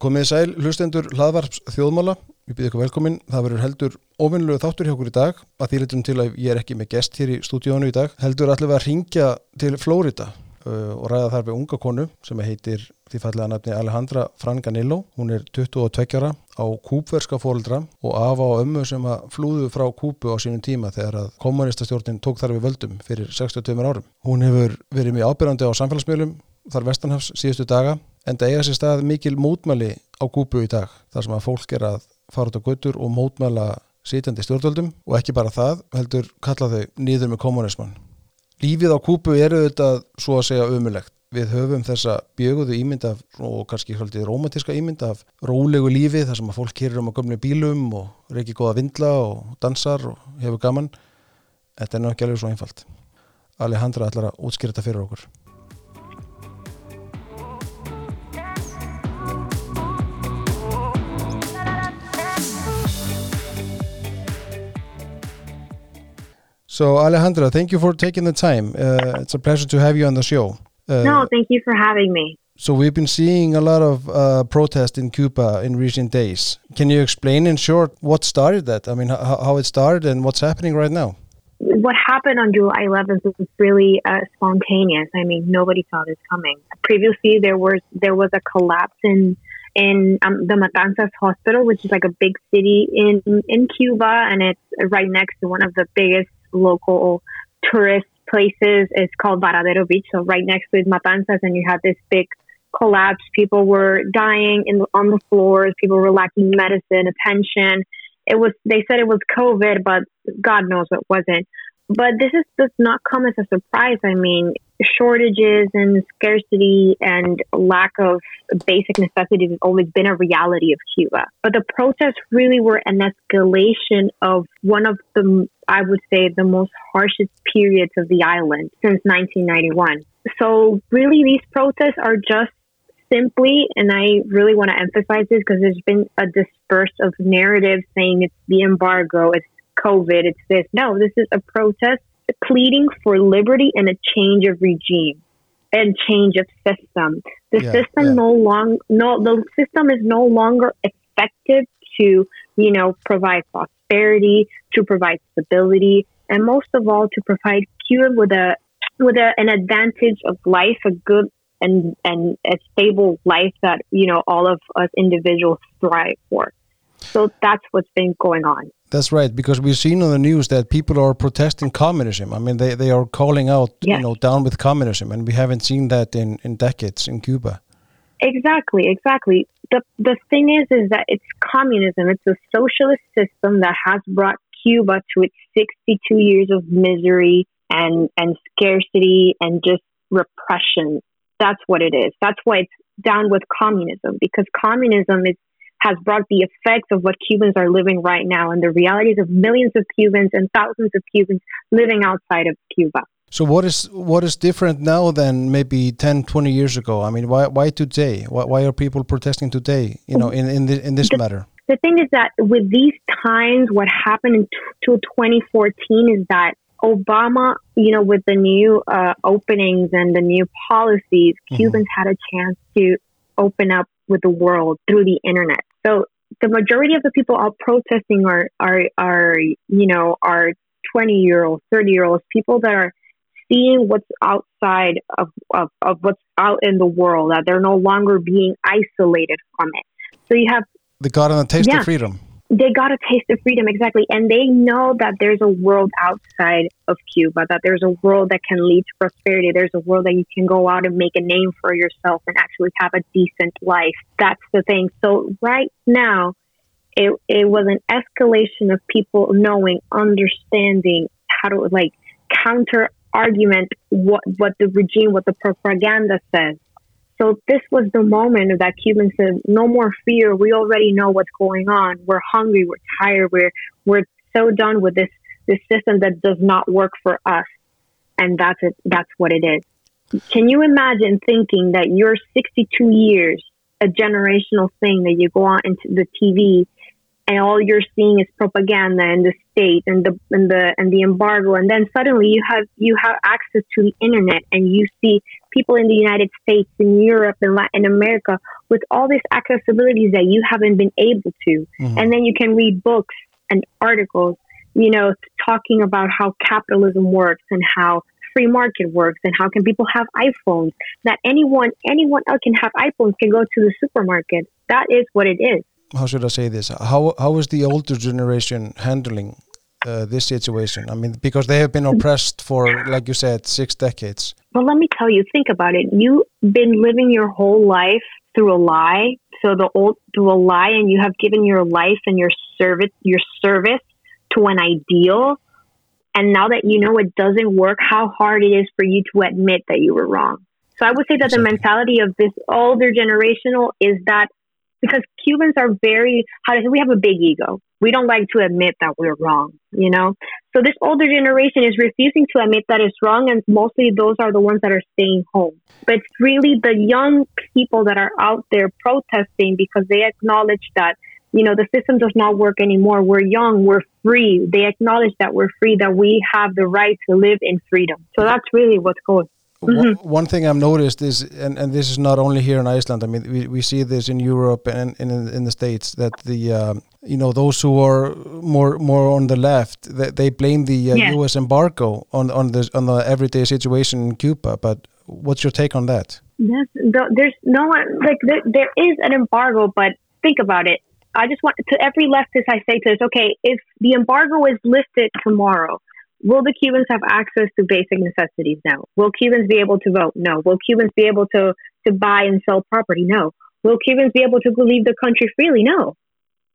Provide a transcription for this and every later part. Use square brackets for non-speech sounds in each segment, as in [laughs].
Komið sæl, hlustendur hlaðvarps þjóðmála. Við byrjum ykkur velkomin. Það verður heldur ofinnlegu þáttur hjá okkur í dag að því litum til að ég er ekki með gest hér í stúdíónu í dag. Heldur allir að ringja til Flórida uh, og ræða þar við unga konu sem heitir því fallega nafni Alejandra Franganillo. Hún er 22 ára á kúpverska fóldra og afa á ömmu sem að flúðu frá kúpu á sínum tíma þegar að kommunistastjórnin tók þar við völdum fyrir 62 árum. Hún hefur verið mjög ábyrjandi á samfélagsmiðlum þar Vestanhafs síðustu daga en það eiga sér stað mikil mótmæli á kúpu í dag þar sem að fólk er að fara út á götur og mótmæla sitjandi stjórnvöldum og ekki bara það heldur kalla þau nýður með kommunismann. Lífið á kúpu eru auðvitað svo að segja umulegt. Við höfum þessa bjöguðu ímynd af og kannski haldið romantíska ímynd af rólegu lífi þar sem að fólk kýrir um að gömni bílum og reykir góða vindla og dansar og hefur gaman. Þetta er náttúrulega ekki alveg svo einfalt. Alejandra ætlar að útskýra þetta fyrir okkur. So Alejandra, thank you for taking the time. Uh, it's a pleasure to have you on the show. Uh, no, thank you for having me. So we've been seeing a lot of uh, protest in Cuba in recent days. Can you explain in short what started that? I mean, how, how it started and what's happening right now? What happened on July 11th was really uh, spontaneous. I mean, nobody saw this coming. Previously, there was there was a collapse in in um, the Matanzas Hospital, which is like a big city in in Cuba, and it's right next to one of the biggest local tourist places. It's called Varadero Beach, so right next to Matanzas, and you had this big collapse. People were dying in on the floors. People were lacking medicine, attention. It was. They said it was COVID, but God knows it wasn't. But this is does not come as a surprise. I mean, shortages and scarcity and lack of basic necessities has always been a reality of Cuba. But the protests really were an escalation of one of the, I would say, the most harshest periods of the island since 1991. So really, these protests are just simply, and I really want to emphasize this because there's been a disperse of narratives saying it's the embargo, it's COVID, it's this. No, this is a protest pleading for liberty and a change of regime and change of system. The yeah, system yeah. no long no the system is no longer effective to you know provide prosperity, to provide stability, and most of all to provide Cuba with a with a, an advantage of life, a good and and a stable life that you know all of us individuals thrive for. So that's what's been going on. That's right, because we've seen on the news that people are protesting communism. I mean, they, they are calling out, yes. you know, down with communism, and we haven't seen that in, in decades in Cuba. Exactly, exactly. The the thing is, is that it's communism. It's a socialist system that has brought Cuba to its 62 years of misery and and scarcity and just repression. That's what it is. That's why it's down with communism because communism is has brought the effects of what Cubans are living right now and the realities of millions of Cubans and thousands of Cubans living outside of Cuba. So what is what is different now than maybe 10, 20 years ago? I mean, why why today? Why, why are people protesting today? You know, in in, the, in this the, matter. The thing is that with these times, what happened in t- 2014 is that Obama, you know, with the new uh, openings and the new policies, mm-hmm. Cubans mm -hmm. had a chance to open up with the world through the internet. So the majority of the people out protesting are are are you know are 20 year olds, 30 year olds, people that are seeing what's outside of, of, of what's out in the world, that they're no longer being isolated from it. So you have the God and the taste yeah, of freedom they got a taste of freedom exactly. And they know that there's a world outside of cuba that there's a world that can lead to prosperity. There's a world that you can go out and make a name for yourself and actually have a decent life. That's the thing. So right now it, it was an escalation of people knowing understanding how to like counter argument what what the regime what the propaganda says so this was the moment that Cubans said, "No more fear. We already know what's going on. We're hungry. We're tired. We're we're so done with this this system that does not work for us." And that's it. That's what it is. Can you imagine thinking that you're 62 years, a generational thing that you go on into the TV, and all you're seeing is propaganda and the state and the and the and the embargo. And then suddenly you have you have access to the internet and you see people in the United States in Europe and Latin America with all these accessibilities that you haven't been able to. Mm-hmm. and then you can read books and articles you know talking about how capitalism works and how free market works and how can people have iPhones. That anyone anyone else can have iPhones can go to the supermarket. That is what it is how should I say this? How how is the older generation handling uh, this situation? I mean, because they have been oppressed for, like you said, six decades. Well, let me tell you. Think about it. You've been living your whole life through a lie. So the old through a lie, and you have given your life and your service your service to an ideal. And now that you know it doesn't work, how hard it is for you to admit that you were wrong. So I would say that exactly. the mentality of this older generational is that because Cubans are very how to say we have a big ego. We don't like to admit that we're wrong, you know. So this older generation is refusing to admit that it's wrong, and mostly those are the ones that are staying home. But it's really the young people that are out there protesting because they acknowledge that you know the system does not work anymore. We're young, we're free. They acknowledge that we're free, that we have the right to live in freedom. So that's really what's going. Mm-hmm. One, thing I've noticed is, and, and this is not only here in Iceland. I mean, we, we see this in Europe and, and in, in the states that the um, you know those who are more more on the left they, they blame the uh, yeah. U.S. embargo on on the on the everyday situation in Cuba. But what's your take on that? There's, there's no one like there, there is an embargo, but think about it. I just want to every leftist I say to this, okay, if the embargo is lifted tomorrow, Will the Cubans have access to basic necessities? No. Will Cubans be able to vote? No. Will Cubans be able to, to buy and sell property? No. Will Cubans be able to leave the country freely? No.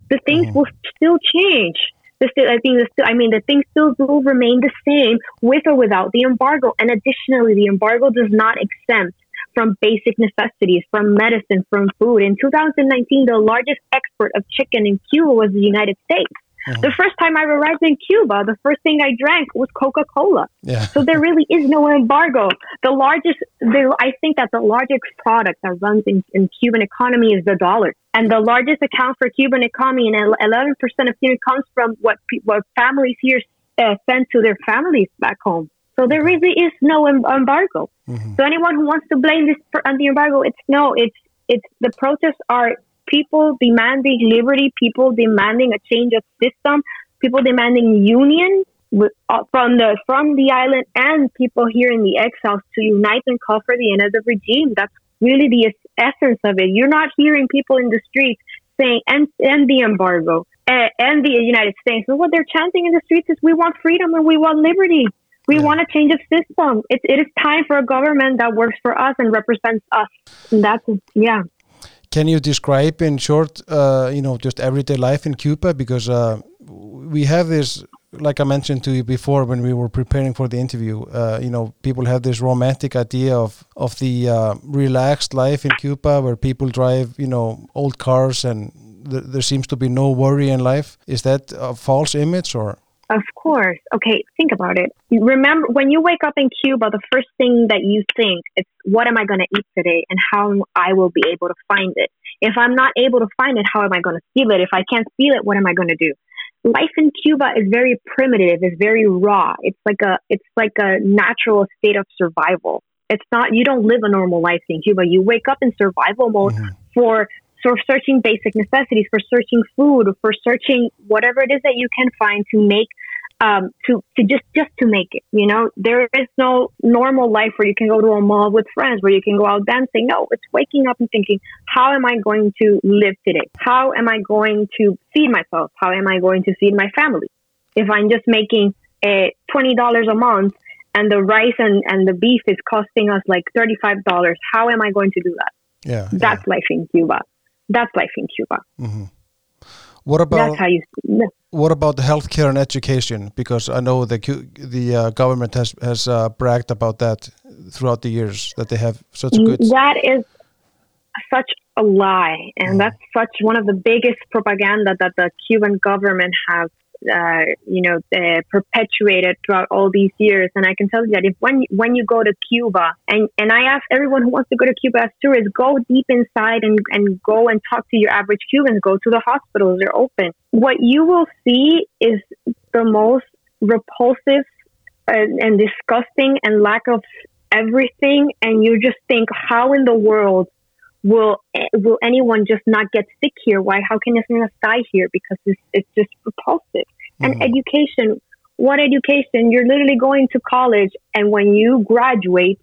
The things mm-hmm. will still change. The still, I think the still, I mean, the things still will remain the same with or without the embargo. And additionally, the embargo does not exempt from basic necessities, from medicine, from food. In 2019, the largest export of chicken in Cuba was the United States. Mm-hmm. The first time I arrived in Cuba, the first thing I drank was Coca Cola. Yeah. So there really is no embargo. The largest, the, I think that the largest product that runs in, in Cuban economy is the dollar. And the largest account for Cuban economy, and 11% of Cuban comes from what, what families here uh, send to their families back home. So there mm-hmm. really is no embargo. Mm-hmm. So anyone who wants to blame this on the embargo, it's no, it's it's the protests are people demanding liberty, people demanding a change of system, people demanding union with, uh, from the from the island and people here in the exiles to unite and call for the end of the regime. That's really the essence of it. You're not hearing people in the streets saying end, end the embargo and, and the United States. But what they're chanting in the streets is we want freedom and we want liberty. We want a change of system. It, it is time for a government that works for us and represents us. And that's, yeah. Can you describe in short, uh, you know, just everyday life in Cuba? Because uh, we have this, like I mentioned to you before when we were preparing for the interview, uh, you know, people have this romantic idea of, of the uh, relaxed life in Cuba where people drive, you know, old cars and th there seems to be no worry in life. Is that a false image or? Of course. Okay, think about it. Remember, when you wake up in Cuba, the first thing that you think is, what am I going to eat today and how I will be able to find it? If I'm not able to find it, how am I going to steal it? If I can't steal it, what am I going to do? Life in Cuba is very primitive, it's very raw. It's like a, it's like a natural state of survival. It's not, you don't live a normal life in Cuba. You wake up in survival mode mm-hmm. for for searching basic necessities, for searching food, for searching whatever it is that you can find to make um, to to just just to make it. You know, there is no normal life where you can go to a mall with friends, where you can go out dancing. No, it's waking up and thinking, how am I going to live today? How am I going to feed myself? How am I going to feed my family? If I'm just making a twenty dollars a month and the rice and, and the beef is costing us like thirty five dollars, how am I going to do that? Yeah, that's yeah. life in Cuba. That's life in Cuba. Mm-hmm. What about you, what about the healthcare and education? Because I know the the uh, government has has uh, bragged about that throughout the years that they have such a good. That is such a lie, and mm. that's such one of the biggest propaganda that the Cuban government has uh, you know, uh, perpetuated throughout all these years. And I can tell you that if when when you go to Cuba, and and I ask everyone who wants to go to Cuba as tourists, go deep inside and and go and talk to your average Cubans. Go to the hospitals; they're open. What you will see is the most repulsive and, and disgusting and lack of everything. And you just think, how in the world will will anyone just not get sick here? Why? How can anyone die here? Because it's, it's just repulsive. Mm-hmm. And education, what education? You're literally going to college, and when you graduate,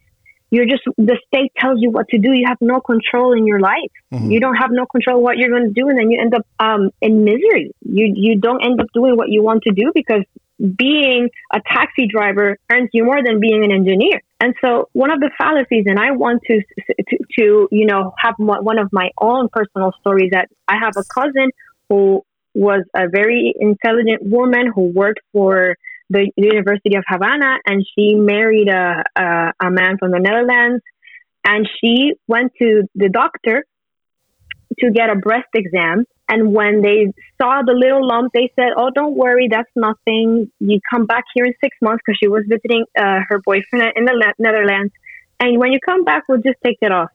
you're just the state tells you what to do. You have no control in your life. Mm-hmm. You don't have no control what you're going to do, and then you end up um, in misery. You you don't end up doing what you want to do because being a taxi driver earns you more than being an engineer. And so one of the fallacies, and I want to, to, to, you know, have one of my own personal stories that I have a cousin who was a very intelligent woman who worked for the University of Havana and she married a, a, a man from the Netherlands. And she went to the doctor to get a breast exam and when they saw the little lump, they said, "Oh, don't worry, that's nothing. You come back here in six months because she was visiting uh, her boyfriend in the Netherlands, and when you come back, we'll just take it off."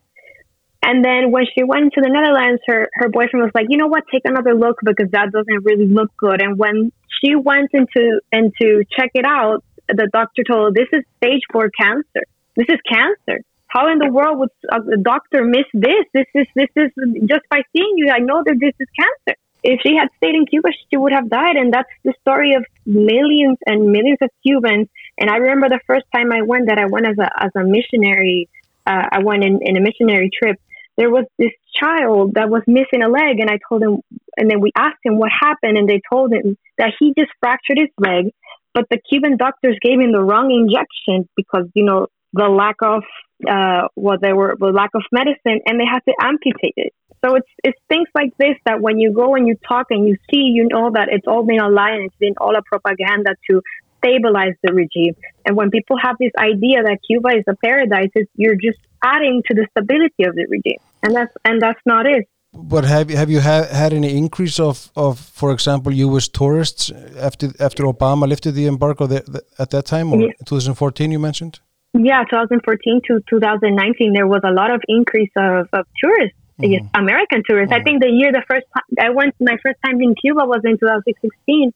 And then when she went to the Netherlands, her her boyfriend was like, "You know what? Take another look because that doesn't really look good." And when she went into and to check it out, the doctor told her, "This is stage four cancer. This is cancer." How in the world would a doctor miss this? This is this is just by seeing you. I know that this is cancer. If she had stayed in Cuba, she would have died, and that's the story of millions and millions of Cubans. And I remember the first time I went, that I went as a as a missionary. Uh, I went in, in a missionary trip. There was this child that was missing a leg, and I told him, and then we asked him what happened, and they told him that he just fractured his leg, but the Cuban doctors gave him the wrong injection because you know the lack of uh, well, there were the lack of medicine, and they had to amputate it. So it's it's things like this that when you go and you talk and you see, you know that it's all been a lie and it's been all a propaganda to stabilize the regime. And when people have this idea that Cuba is a paradise, you're just adding to the stability of the regime, and that's and that's not it. But have have you ha had any increase of, of, for example, U.S. tourists after after Obama lifted the embargo the, the, at that time, or yeah. 2014 you mentioned? Yeah, 2014 to 2019, there was a lot of increase of, of tourists, mm-hmm. American tourists. Mm-hmm. I think the year the first time I went, my first time in Cuba was in 2016,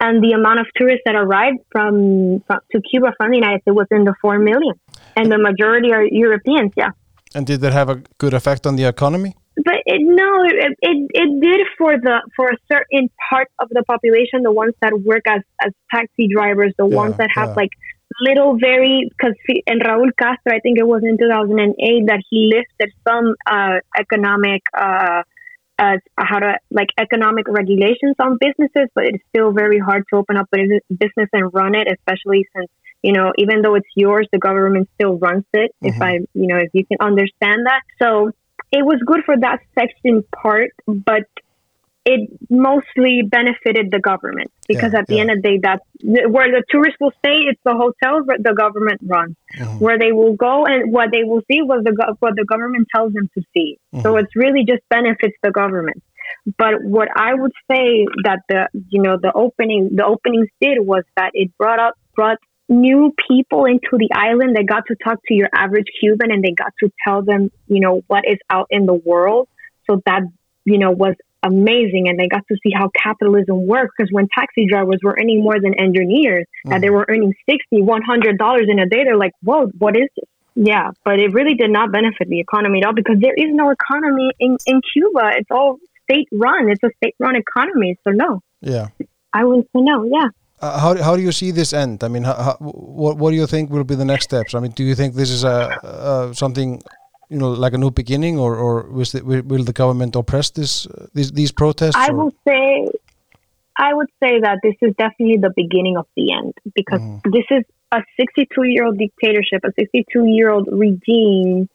and the amount of tourists that arrived from, from to Cuba from the United States was in the four million, and the majority are Europeans. Yeah. And did that have a good effect on the economy? But it, no, it, it, it did for the for a certain part of the population, the ones that work as as taxi drivers, the yeah, ones that have yeah. like little very because and Raúl Castro, I think it was in 2008 that he lifted some uh, economic uh, uh, how to like economic regulations on businesses, but it's still very hard to open up a business and run it, especially since you know even though it's yours, the government still runs it. Mm-hmm. If I you know if you can understand that, so it was good for that section part, but it mostly benefited the government because yeah, at the yeah. end of the day, that's where the tourists will stay. It's the hotels that the government runs, mm-hmm. where they will go and what they will see was the what the government tells them to see. Mm-hmm. So it's really just benefits the government. But what I would say that the you know the opening the openings did was that it brought up brought new people into the island. They got to talk to your average Cuban and they got to tell them you know what is out in the world. So that you know was amazing and they got to see how capitalism works because when taxi drivers were earning more than engineers mm-hmm. and they were earning 60 100 dollars in a day they're like whoa what is this yeah but it really did not benefit the economy at all because there is no economy in, in cuba it's all state run it's a state run economy so no yeah i would say no yeah uh, how, how do you see this end? I mean, how, how, what what do you think will be the next steps? I mean, do you think this is a uh, something you know, like a new beginning, or or the, will the government oppress this uh, these these protests? I or? would say, I would say that this is definitely the beginning of the end because mm. this is a 62 year old dictatorship, a 62 year old regime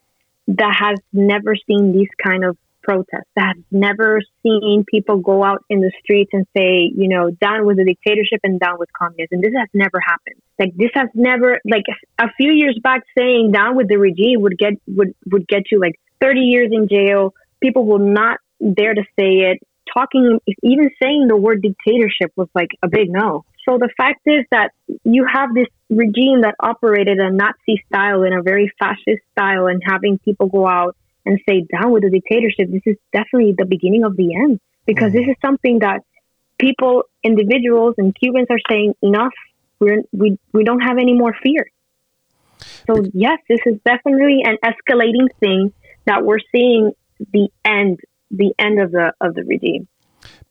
that has never seen these kind of protest, that has never seen people go out in the streets and say, you know, down with the dictatorship and down with communism. This has never happened. Like this has never like a few years back saying down with the regime would get would would get you like 30 years in jail. People will not dare to say it. talking, even saying the word dictatorship was like a big no. So the fact is that you have this regime that operated a Nazi style in a very fascist style and having people go out and say down with the dictatorship. This is definitely the beginning of the end because this mm-hmm. is something that people, individuals and Cubans are saying enough. We're, we, we don't have any more fear. So yes, this is definitely an escalating thing that we're seeing the end, the end of the, of the regime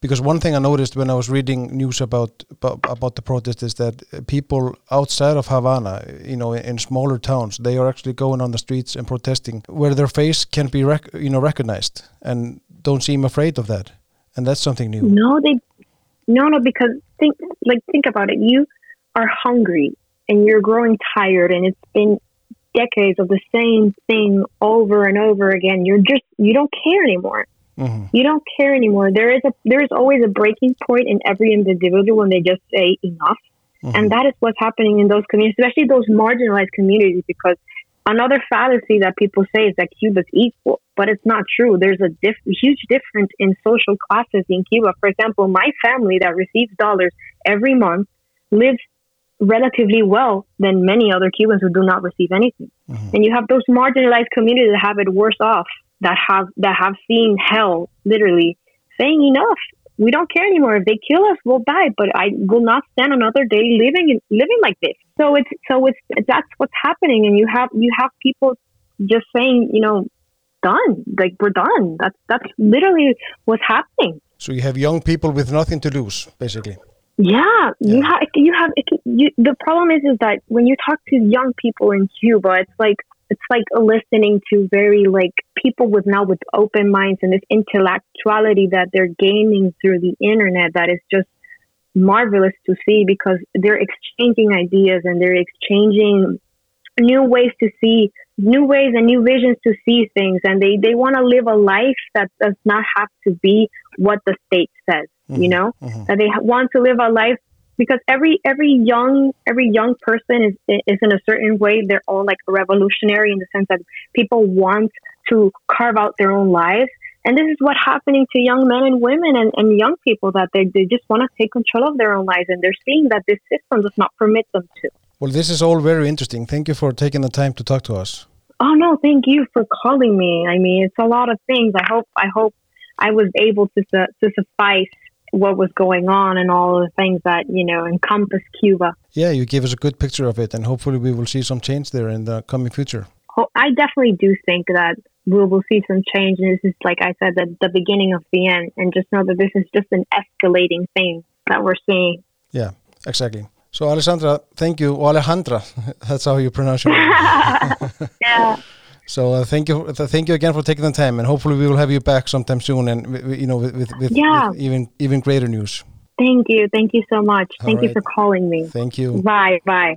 because one thing I noticed when I was reading news about about, the protest is that people outside of Havana, you know, in, in, smaller towns, they are actually going on the streets and protesting where their face can be, you know, recognized, and don't seem afraid of that, and that's something new. No, they, no, no, because think like think about it. You are hungry and you're growing tired, and it's been decades of the same thing over and over again. You're just you don't care anymore Mm-hmm. You don't care anymore. There is a there is always a breaking point in every individual when they just say enough, mm-hmm. and that is what's happening in those communities, especially those marginalized communities. Because another fallacy that people say is that Cuba's equal, but it's not true. There's a diff- huge difference in social classes in Cuba. For example, my family that receives dollars every month lives relatively well than many other Cubans who do not receive anything. Mm-hmm. And you have those marginalized communities that have it worse off that have that have seen hell literally saying enough. We don't care anymore. If they kill us we'll die but i will not stand another day living living like this. So it's so it's that's what's happening. And you have you have people just saying you know done. Like we're done. That's that's literally what's happening. So you have young people with nothing to lose basically. Yeah, yeah. you have you have you, the problem is is that when you talk to young people in cuba it's like it's like listening to very like people with now with open minds and this intellectuality that they're gaining through the internet that is just marvelous to see because they're exchanging ideas and they're exchanging new ways to see new ways and new visions to see things and they they want to live a life that does not have to be what the state says mm-hmm. you know mm-hmm. that they want to live a life because every every young every young person is is in a certain way they're all like revolutionary in the sense that people want to carve out their own lives. And this is what's happening to young men and women and, and young people that they, they just want to take control of their own lives and they're seeing that this system does not permit them to. Well this is all very interesting. Thank you for taking the time to talk to us. Oh no thank you for calling me. I mean it's a lot of things. I hope i hope i was able to to suffice what was going on and all the things that you know encompass Cuba. Yeah, you gave us a good picture of it, and hopefully we will see some change there in the coming future. Oh, I definitely do think that we will see some change, and this is like I said, the, the beginning of the end. And just know that this is just an escalating thing that we're seeing. Yeah, exactly. So Alessandra, thank you. Or Alejandra, [laughs] that's how you pronounce it. [laughs] yeah. [laughs] So uh, thank you, thank you again for taking the time, and hopefully we will have you back sometime soon, and you know with with, with, yeah. with even even greater news. Thank you, thank you so much. All thank right. you for calling me. Thank you. Bye, bye.